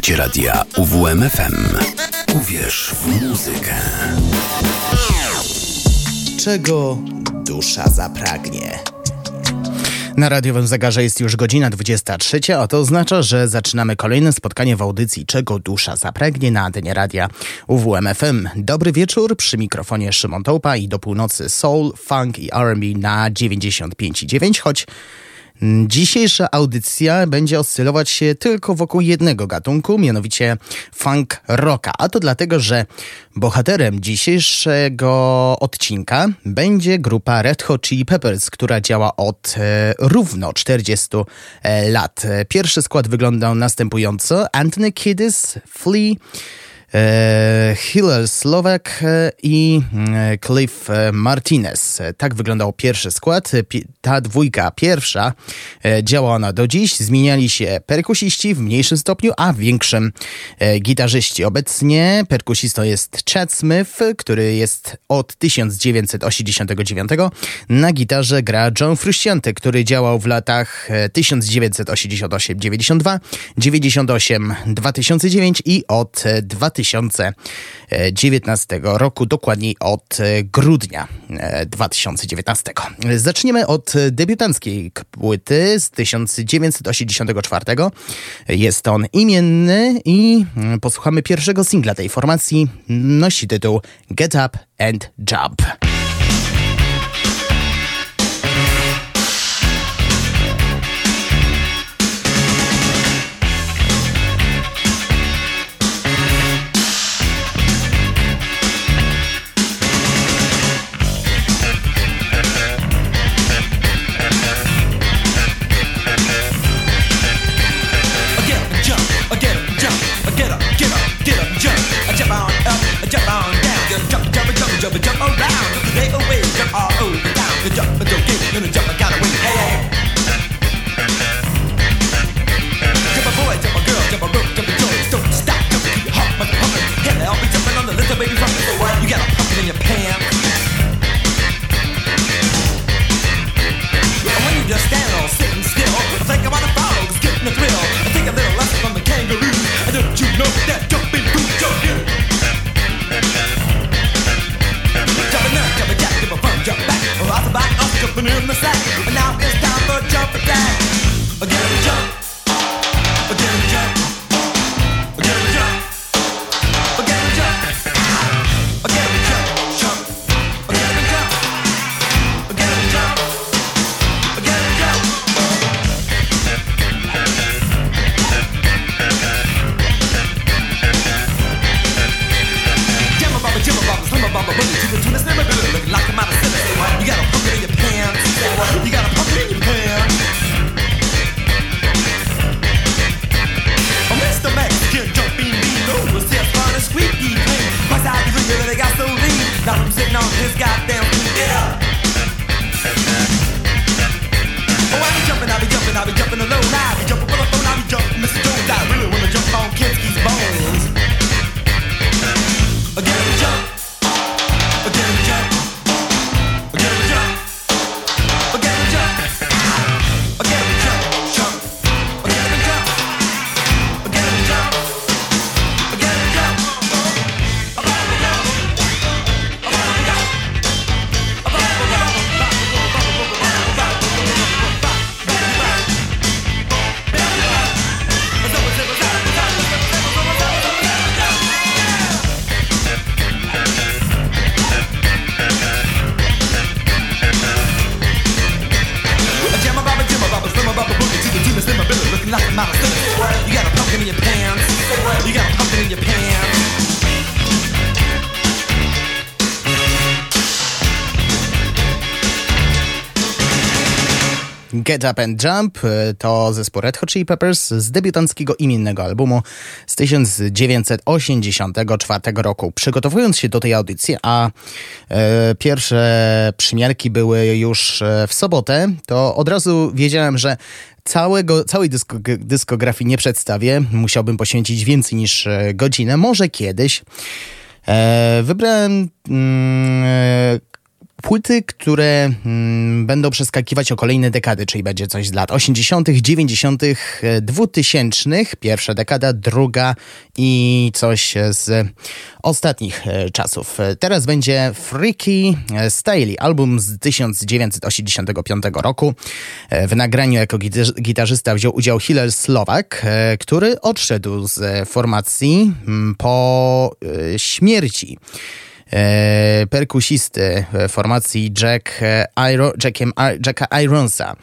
Słuchacie radia UWMFM. Uwierz w muzykę. Czego dusza zapragnie? Na radiowym zegarze jest już godzina 23, a to oznacza, że zaczynamy kolejne spotkanie w audycji Czego dusza zapragnie na antenie radia UWMFM. Dobry wieczór, przy mikrofonie Szymon Tołpa i do północy soul, funk i R&B na 95,9, choć Dzisiejsza audycja będzie oscylować się tylko wokół jednego gatunku, mianowicie funk rocka. A to dlatego, że bohaterem dzisiejszego odcinka będzie grupa Red Hot Chili Peppers, która działa od e, równo 40 e, lat. Pierwszy skład wyglądał następująco: Anthony Kiddis, Flea, Hillel Slovak e, i e, Cliff Martinez. Tak wyglądał pierwszy skład. Ta dwójka pierwsza działa ona do dziś. Zmieniali się perkusiści w mniejszym stopniu, a w większym gitarzyści. Obecnie perkusistą jest Chad Smith, który jest od 1989. Na gitarze gra John Frusciante, który działał w latach 1988-92, 98-2009 i od 2000 2019 roku, dokładniej od e, grudnia 2019. E, Zaczniemy od debiutanckiej płyty z 1984. Jest on imienny i mm, posłuchamy pierwszego singla tej formacji. Nosi tytuł Get Up and Jump. Get Up and Jump e, to zespół Red Hot Chili Peppers z debiutanckiego imiennego albumu z 1984 roku. Przygotowując się do tej audycji, a e, pierwsze przymiarki były już e, w sobotę, to od razu wiedziałem, że całego, całej dysko, dyskografii nie przedstawię. Musiałbym poświęcić więcej niż e, godzinę, może kiedyś. E, wybrałem mm, płyty, które mm, będą przeskakiwać o kolejne dekady, czyli będzie coś z lat 80., 90., 2000, pierwsza dekada, druga i coś z ostatnich e, czasów. Teraz będzie Freaky Staley, album z 1985 roku. E, w nagraniu jako gitarzysta wziął udział Hillel Slovak, e, który odszedł z formacji mm, po śmierci e, perkusisty formacji Jack e, Jackiem, Jacka Ironsa.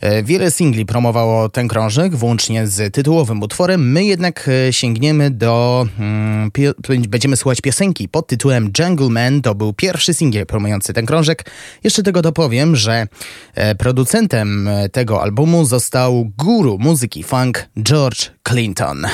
E, wiele singli promowało ten krążek, włącznie z tytułowym utworem. My jednak e, sięgniemy do... Mm, będziemy słuchać piosenki pod tytułem Jungle Man. To był pierwszy singiel promujący ten krążek. Jeszcze tego dopowiem, że producentem tego albumu został guru muzyki funk George Clinton.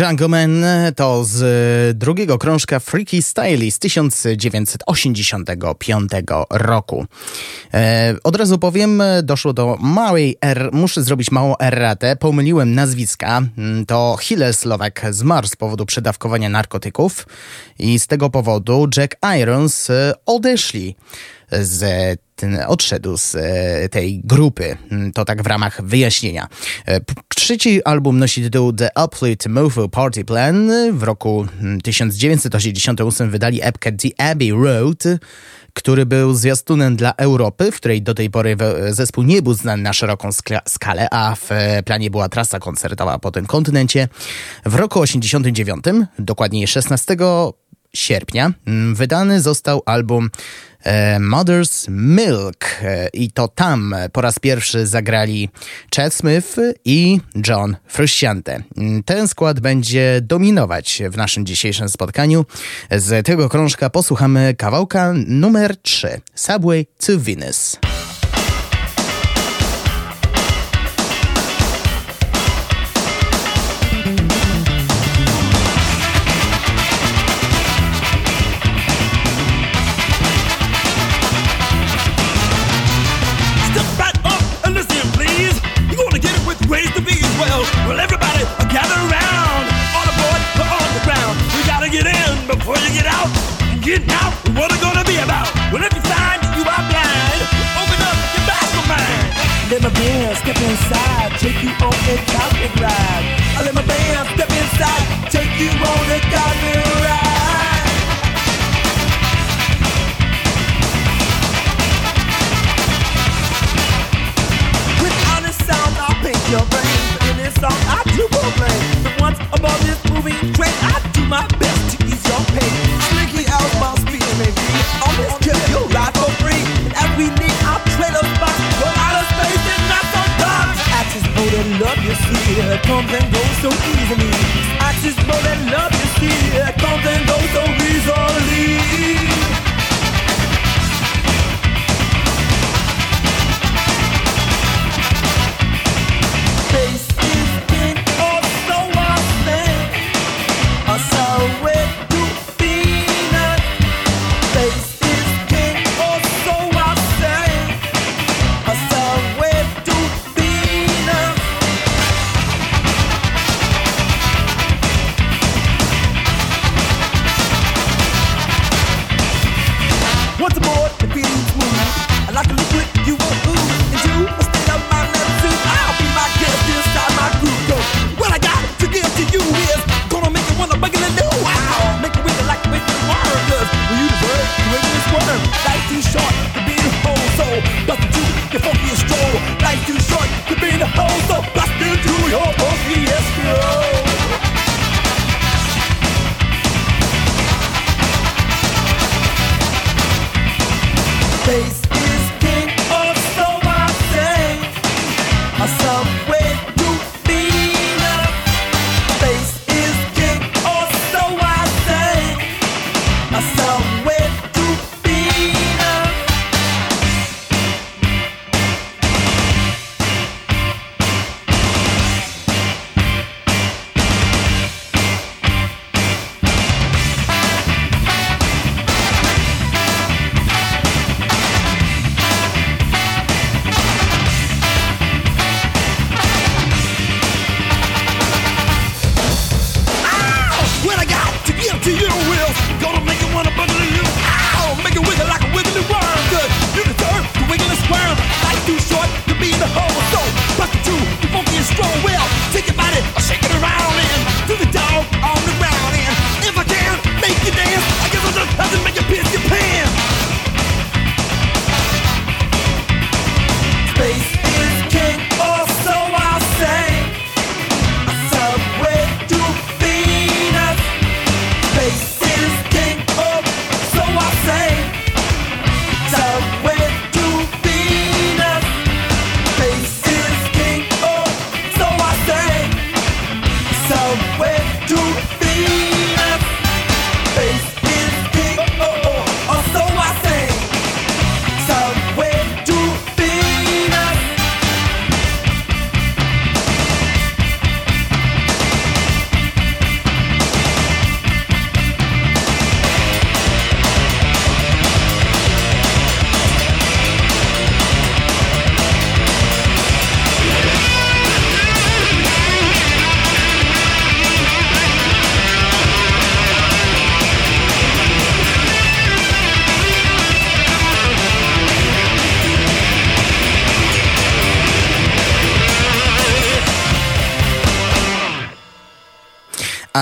Jungleman to z drugiego krążka Freaky Style z 1985 roku. E, od razu powiem, doszło do małej R, muszę zrobić małą erratę, pomyliłem nazwiska. Mm, to Hille Slovak zmarł z powodu przedawkowania narkotyków i z tego powodu Jack Irons e, odeszli z odszedł z e, tej grupy. Mm, to tak w ramach wyjaśnienia. E, trzeci album nosi tytuł The Uplift Mofo Party Plan. W roku 1988 mm, wydali epkę The Abbey Road, który był zwiastunem dla Europy, w której do tej pory zespół nie był znany na szeroką skalę, a w planie była trasa koncertowa po tym kontynencie. W roku 89, dokładniej 16 sierpnia, mm, wydany został album E, Mother's Milk e, i to tam po raz pierwszy zagrali Chad Smith i John Frusciante. Mm, ten skład będzie dominować w naszym dzisiejszym spotkaniu. Z tego krążka posłuchamy kawałka numer 3 Subway to Venus. Getting out, what it gonna be about? Well, if you find you are blind, open up your mastermind. Let my band step inside, take you on a carpet ride. I let my band step inside, take you on a carpet ride. Paint your brain. In this song, I do proclaim. But once above this moving train, I do my best here comes and goes so easily. I just know that love is here comes and goes so easily.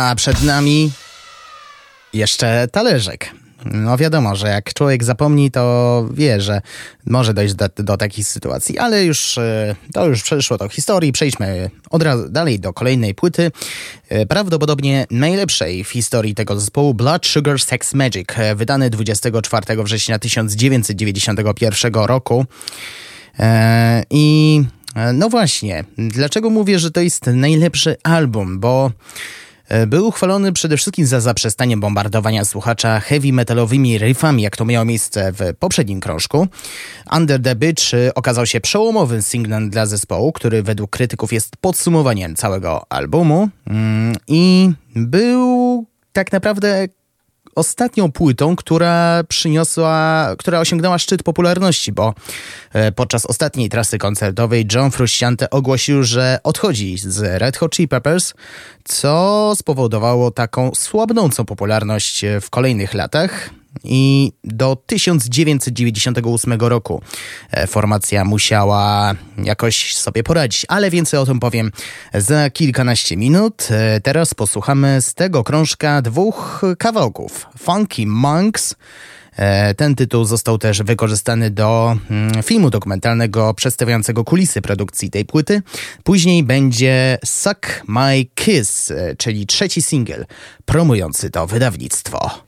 A przed nami jeszcze talerzek. No wiadomo, że jak człowiek zapomni, to wie, że może dojść do, do takiej sytuacji, ale już e, to już przeszło do historii. Przejdźmy od razu dalej do kolejnej płyty. E, prawdopodobnie najlepszej w historii tego zespołu Blood Sugar Sex Magic, e, wydany 24 września 1991 roku. I no właśnie, dlaczego mówię, że to jest najlepszy album? Bo był uchwalony przede wszystkim za zaprzestanie bombardowania słuchacza heavy metalowymi riffami, jak to miało miejsce w poprzednim krążku. Under the Beach e, okazał się przełomowym singlem dla zespołu, który według krytyków jest podsumowaniem całego albumu mm, i był tak naprawdę ostatnią płytą, która przyniosła, która osiągnęła szczyt popularności, bo e, podczas ostatniej trasy koncertowej John Frusciante ogłosił, że odchodzi z Red Hot Chili Peppers, co spowodowało taką słabnącą popularność w kolejnych latach i do 1998 roku e, formacja musiała jakoś sobie poradzić, ale więcej o tym powiem za kilkanaście minut. E, teraz posłuchamy z tego krążka dwóch kawałków. Funky Monks e, ten tytuł został też wykorzystany do mm, filmu dokumentalnego przedstawiającego kulisy produkcji tej płyty. Później będzie Suck My Kiss, czyli trzeci singiel promujący to wydawnictwo.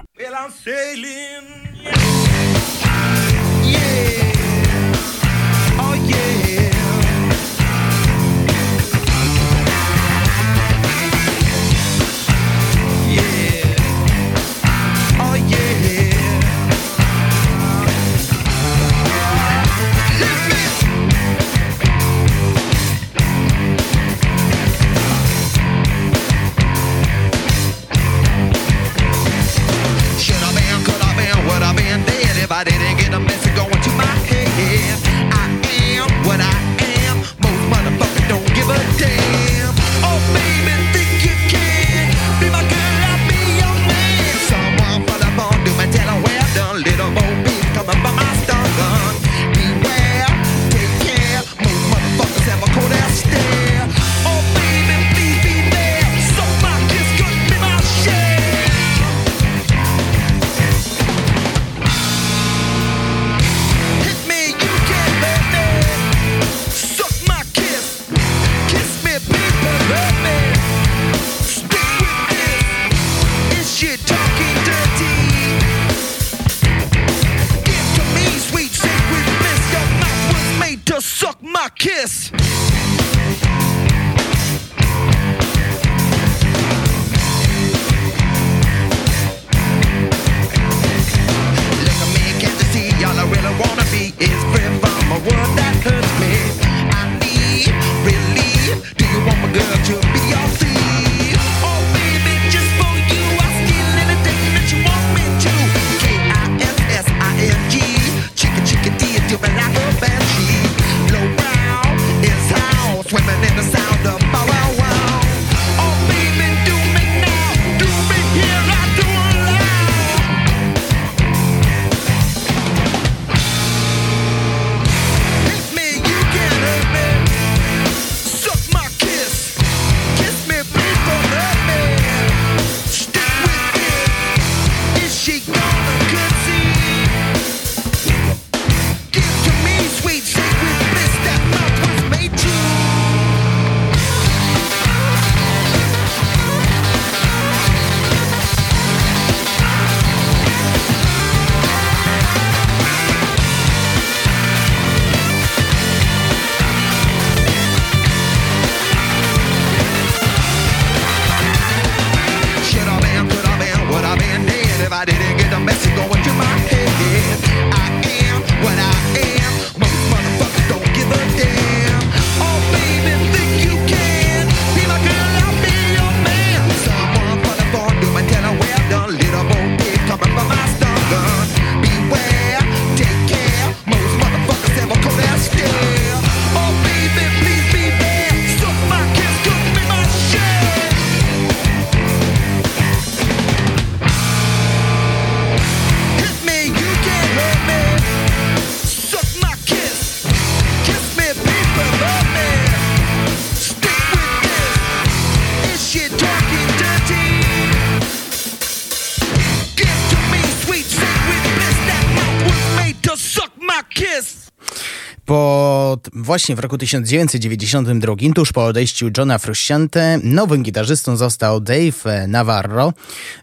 Właśnie w roku 1992, tuż po odejściu Johna Frusciante, nowym gitarzystą został Dave Navarro.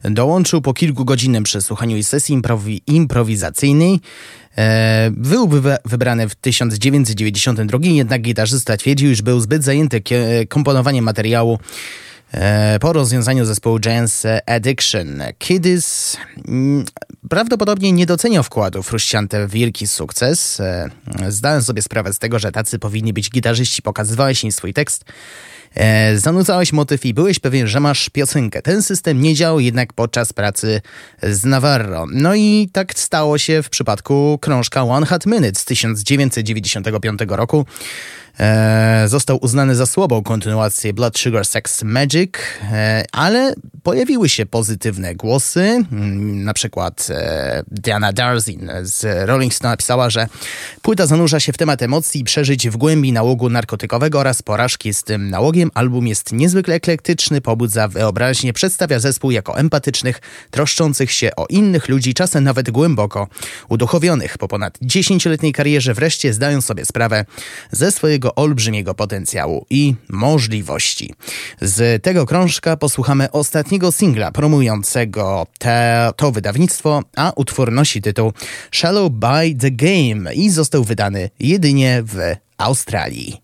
Dołączył po kilkugodzinnym przesłuchaniu i sesji improwi improwizacyjnej. E, był wybrany w 1992, jednak gitarzysta twierdził, iż był zbyt zajęty komponowaniem materiału E, po rozwiązaniu zespołu Giants Addiction. Kidys mm, prawdopodobnie nie doceniał wkładu Fruściante w wielki sukces. E, zdałem sobie sprawę z tego, że tacy powinni być gitarzyści. Pokazywałeś im swój tekst, e, zanudzałeś motyw i byłeś pewien, że masz piosenkę. Ten system nie działał jednak podczas pracy z Navarro. No i tak stało się w przypadku krążka One Hot Minute z 1995 roku. E, został uznany za słabą kontynuację Blood Sugar Sex Magic, e, ale pojawiły się pozytywne głosy. Mm, na przykład e, Diana Darzin z Rolling Stone napisała, że płyta zanurza się w temat emocji i przeżyć w głębi nałogu narkotykowego oraz porażki z tym nałogiem. Album jest niezwykle eklektyczny, pobudza wyobraźnię, przedstawia zespół jako empatycznych, troszczących się o innych ludzi, czasem nawet głęboko uduchowionych. Po ponad 10-letniej karierze wreszcie zdają sobie sprawę ze swojego olbrzymiego potencjału i możliwości. Z tego krążka posłuchamy ostatniego singla promującego te, to wydawnictwo, a utwór nosi tytuł Shallow by the Game i został wydany jedynie w Australii.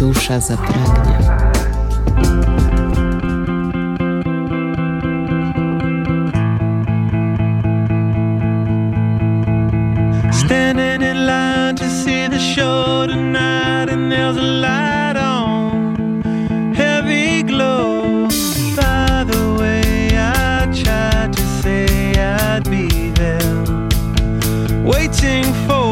Dusza zapragnie. Standing in line to see the show tonight, and there's a light on, heavy glow. By the way, I tried to say I'd be there, waiting for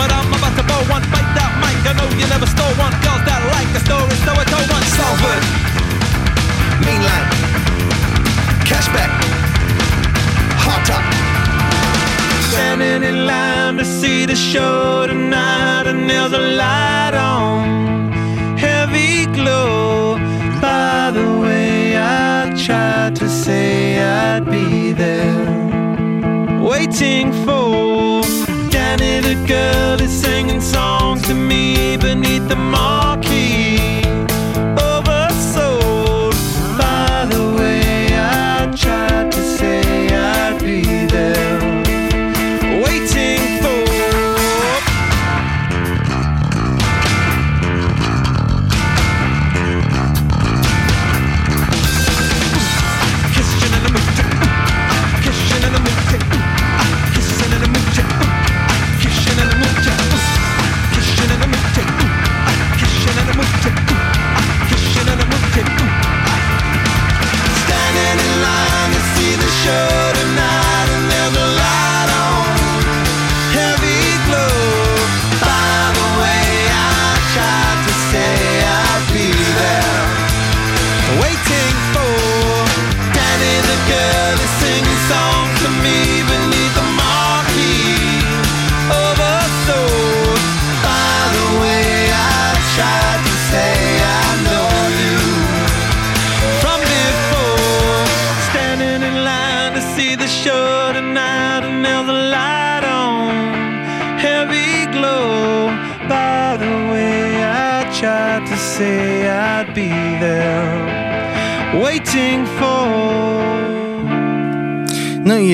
but I'm about to blow one. Bite that mic, I know you never stole one. Girls that like the story, so I told one. Salford, mean line, cashback, hot top. Standing in line to see the show tonight, and there's a light on, heavy glow. By the way, I tried to say I'd be there, waiting for Danny the girl is singing songs to me beneath the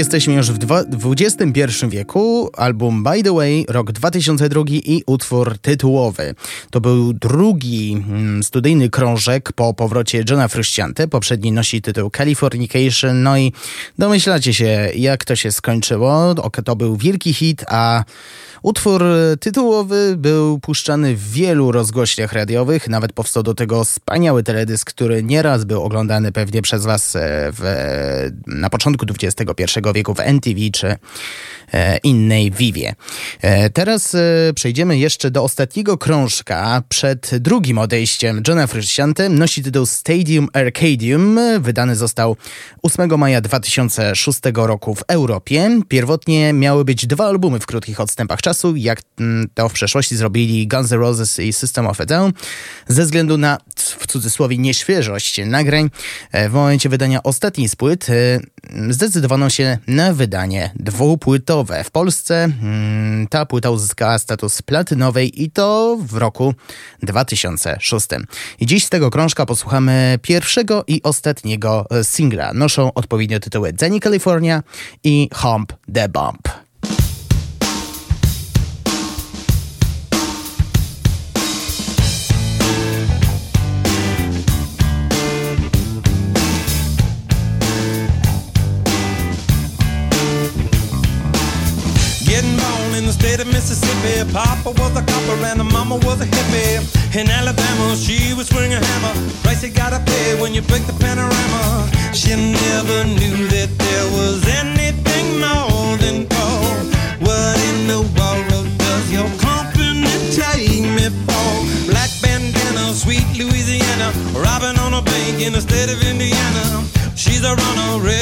jesteśmy już w XXI wieku. Album By the Way, rok 2002 i utwór tytułowy. To był drugi mm, studyjny krążek po powrocie Johna Frusciante. Poprzedni nosi tytuł Californication. No i domyślacie się, jak to się skończyło. To był wielki hit, a utwór tytułowy był puszczany w wielu rozgłośniach radiowych. Nawet powstał do tego wspaniały teledysk, który nieraz był oglądany pewnie przez was e, w, na początku XXI wieku w NTV czy innej Vivie. E, Teraz e, przejdziemy jeszcze do ostatniego krążka przed drugim odejściem Johna Frusciante. Nosi tytuł Stadium Arcadium. Wydany został 8 maja 2006 roku w Europie. Pierwotnie miały być dwa albumy w krótkich odstępach czasu, jak mm, to w przeszłości zrobili Guns N' Roses i System of a Down. Ze względu na, w cudzysłowie, nieświeżość nagrań, e, w momencie wydania ostatniej z płyt e, zdecydowano się na wydanie dwupłytowe. W Polsce mm, ta płyta uzyskała status platynowej i to w roku 2006. I dziś z tego krążka posłuchamy pierwszego i ostatniego singla. Noszą odpowiednio tytuły Danny California i Hump the Bump. Mississippi. Papa was a copper and mama was a hippie. In Alabama, she was swinging a hammer. Price you gotta pay when you break the panorama. She never knew that there was anything more than gold. What in the world does your company take me for? Black bandana, sweet Louisiana, robbing on a bank in the state of Indiana. She's a runner.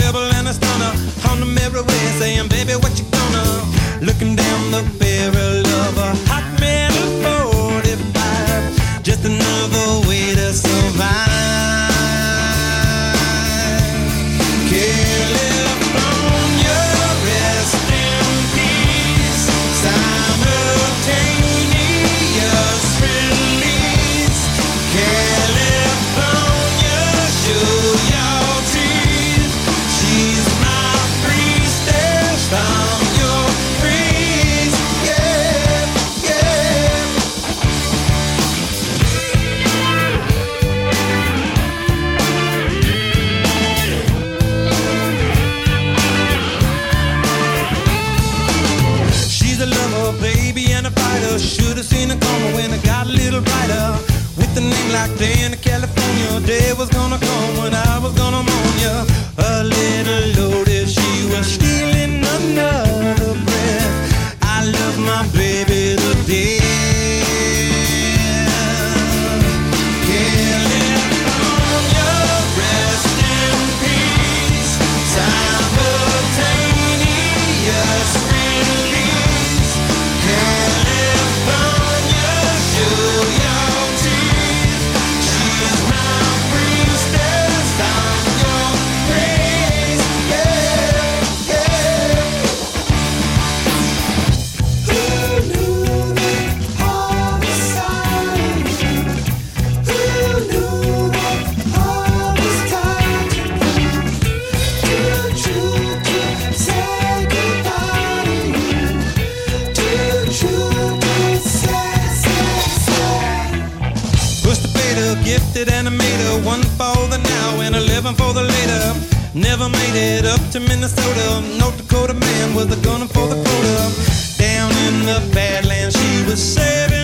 never made it up to Minnesota. North Dakota man with a gun for the quota. Down in the Badlands, she was saving.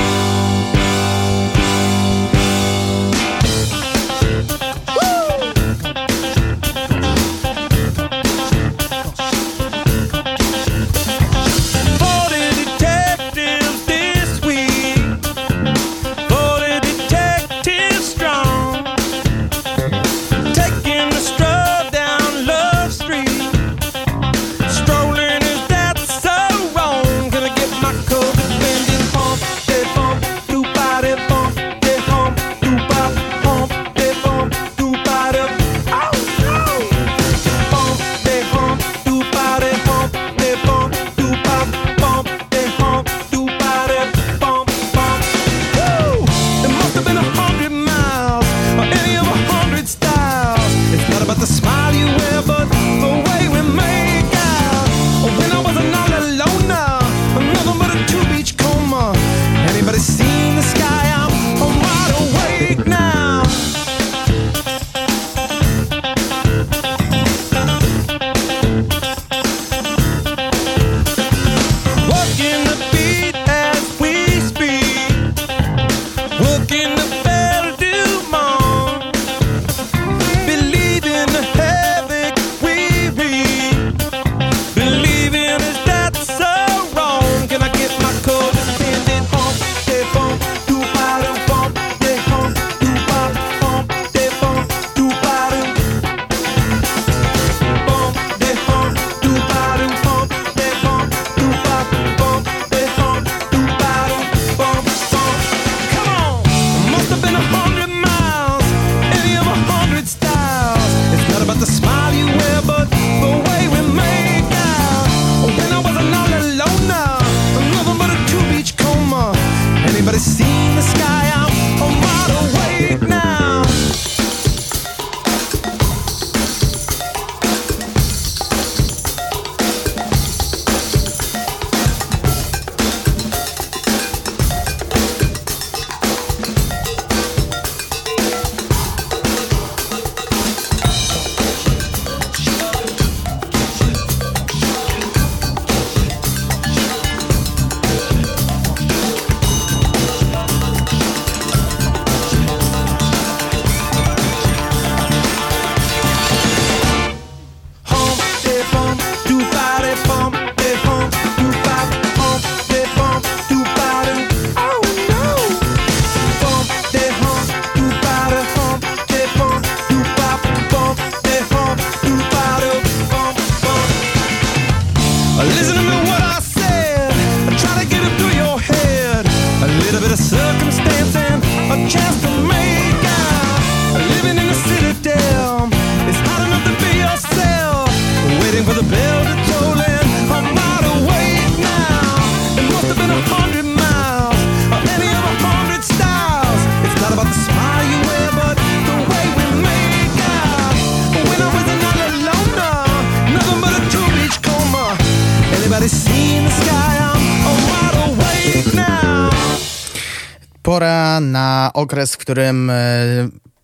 Pora na okres, w którym e,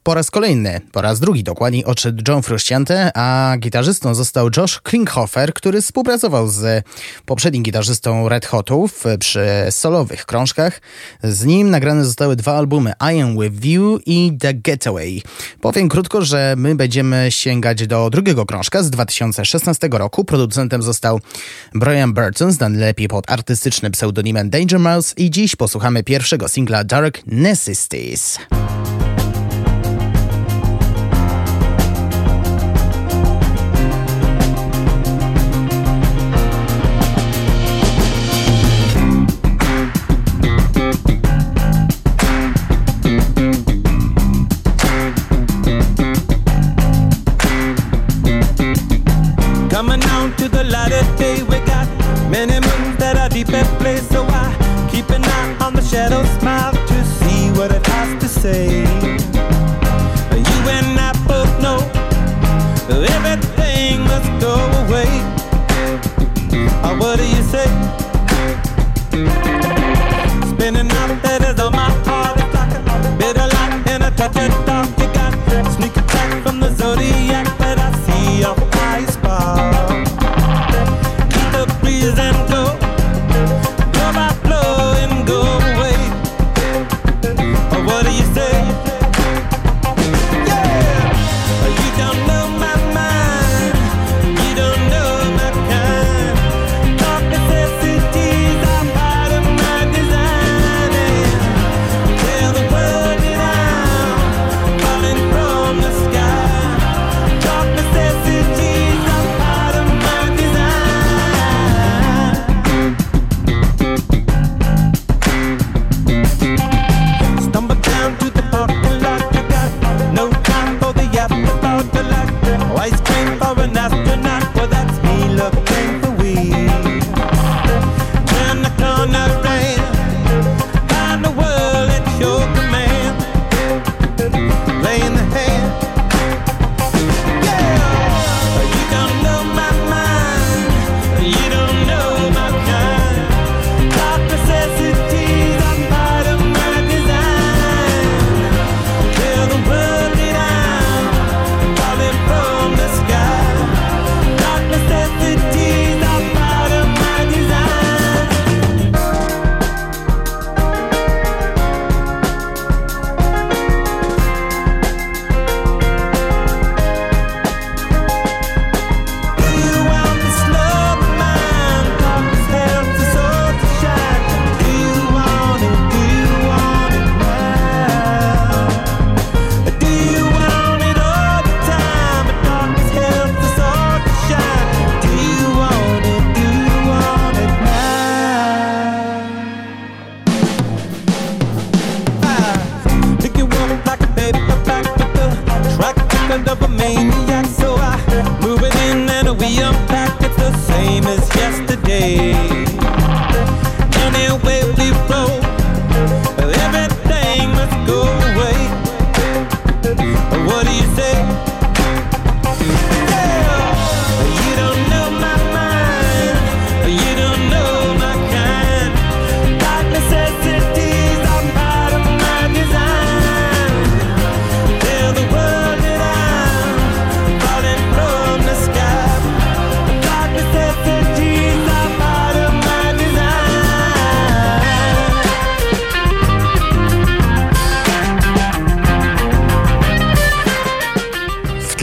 po raz kolejny, po raz drugi dokładniej odszedł John Frusciante, a gitarzystą został Josh Klinghoffer, który współpracował z poprzednim gitarzystą Red Hotów przy solowych krążkach. Z nim nagrane zostały dwa albumy I Am With You i The Getaway. Powiem krótko, że my będziemy sięgać do drugiego krążka z 2016 roku. Producentem został Brian Burton, znany lepiej pod artystycznym pseudonimem Danger Mouse i dziś posłuchamy pierwszego singla Dark Necessities.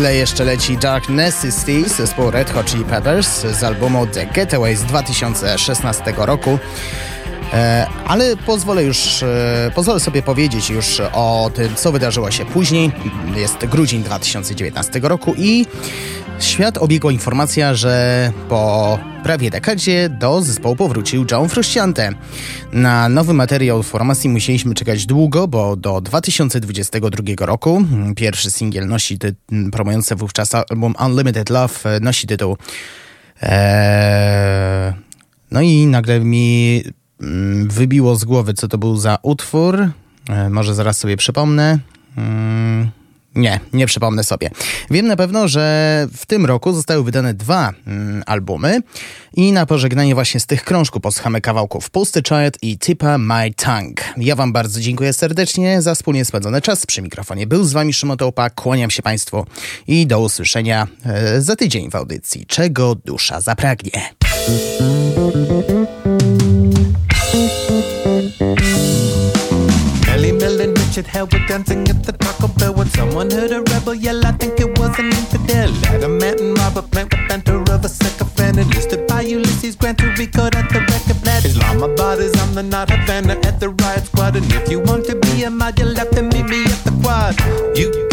tle jeszcze leci Dark Necessity, zespół Red Hot Chili Peppers z albumu The Getaway z 2016 roku. E, ale pozwolę już, e, pozwolę sobie powiedzieć już o tym, co wydarzyło się później. Jest grudzień 2019 roku i Świat obiegła informacja, że po prawie dekadzie do zespołu powrócił John Frusciante. Na nowy materiał formacji musieliśmy czekać długo, bo do 2022 roku pierwszy singiel nosi ty- promujący wówczas album Unlimited Love e, nosi tytuł eee... No i nagle mi mm, wybiło z głowy, co to był za utwór. Eee, może zaraz sobie przypomnę. Eee... Nie, nie przypomnę sobie. Wiem na pewno, że w tym roku zostały wydane dwa mm, albumy i na pożegnanie właśnie z tych krążków posłuchamy kawałków Pusty Child i Tipa My Tongue. Ja wam bardzo dziękuję serdecznie za wspólnie spędzony czas. Przy mikrofonie był z wami Szymon Tołpa, kłaniam się państwu i do usłyszenia e, za tydzień w audycji Czego Dusza Zapragnie. should hell with dancing at the Taco Bell. When someone heard a rebel yell, I think it was an infidel. Adam and Robert Plant with banter of a sycophant. And used to Ulysses Grant to record at the record plant. Islamabad is on the not Havana at the riot squad. And if you want to be a mod, you'll have to meet me at the quad. You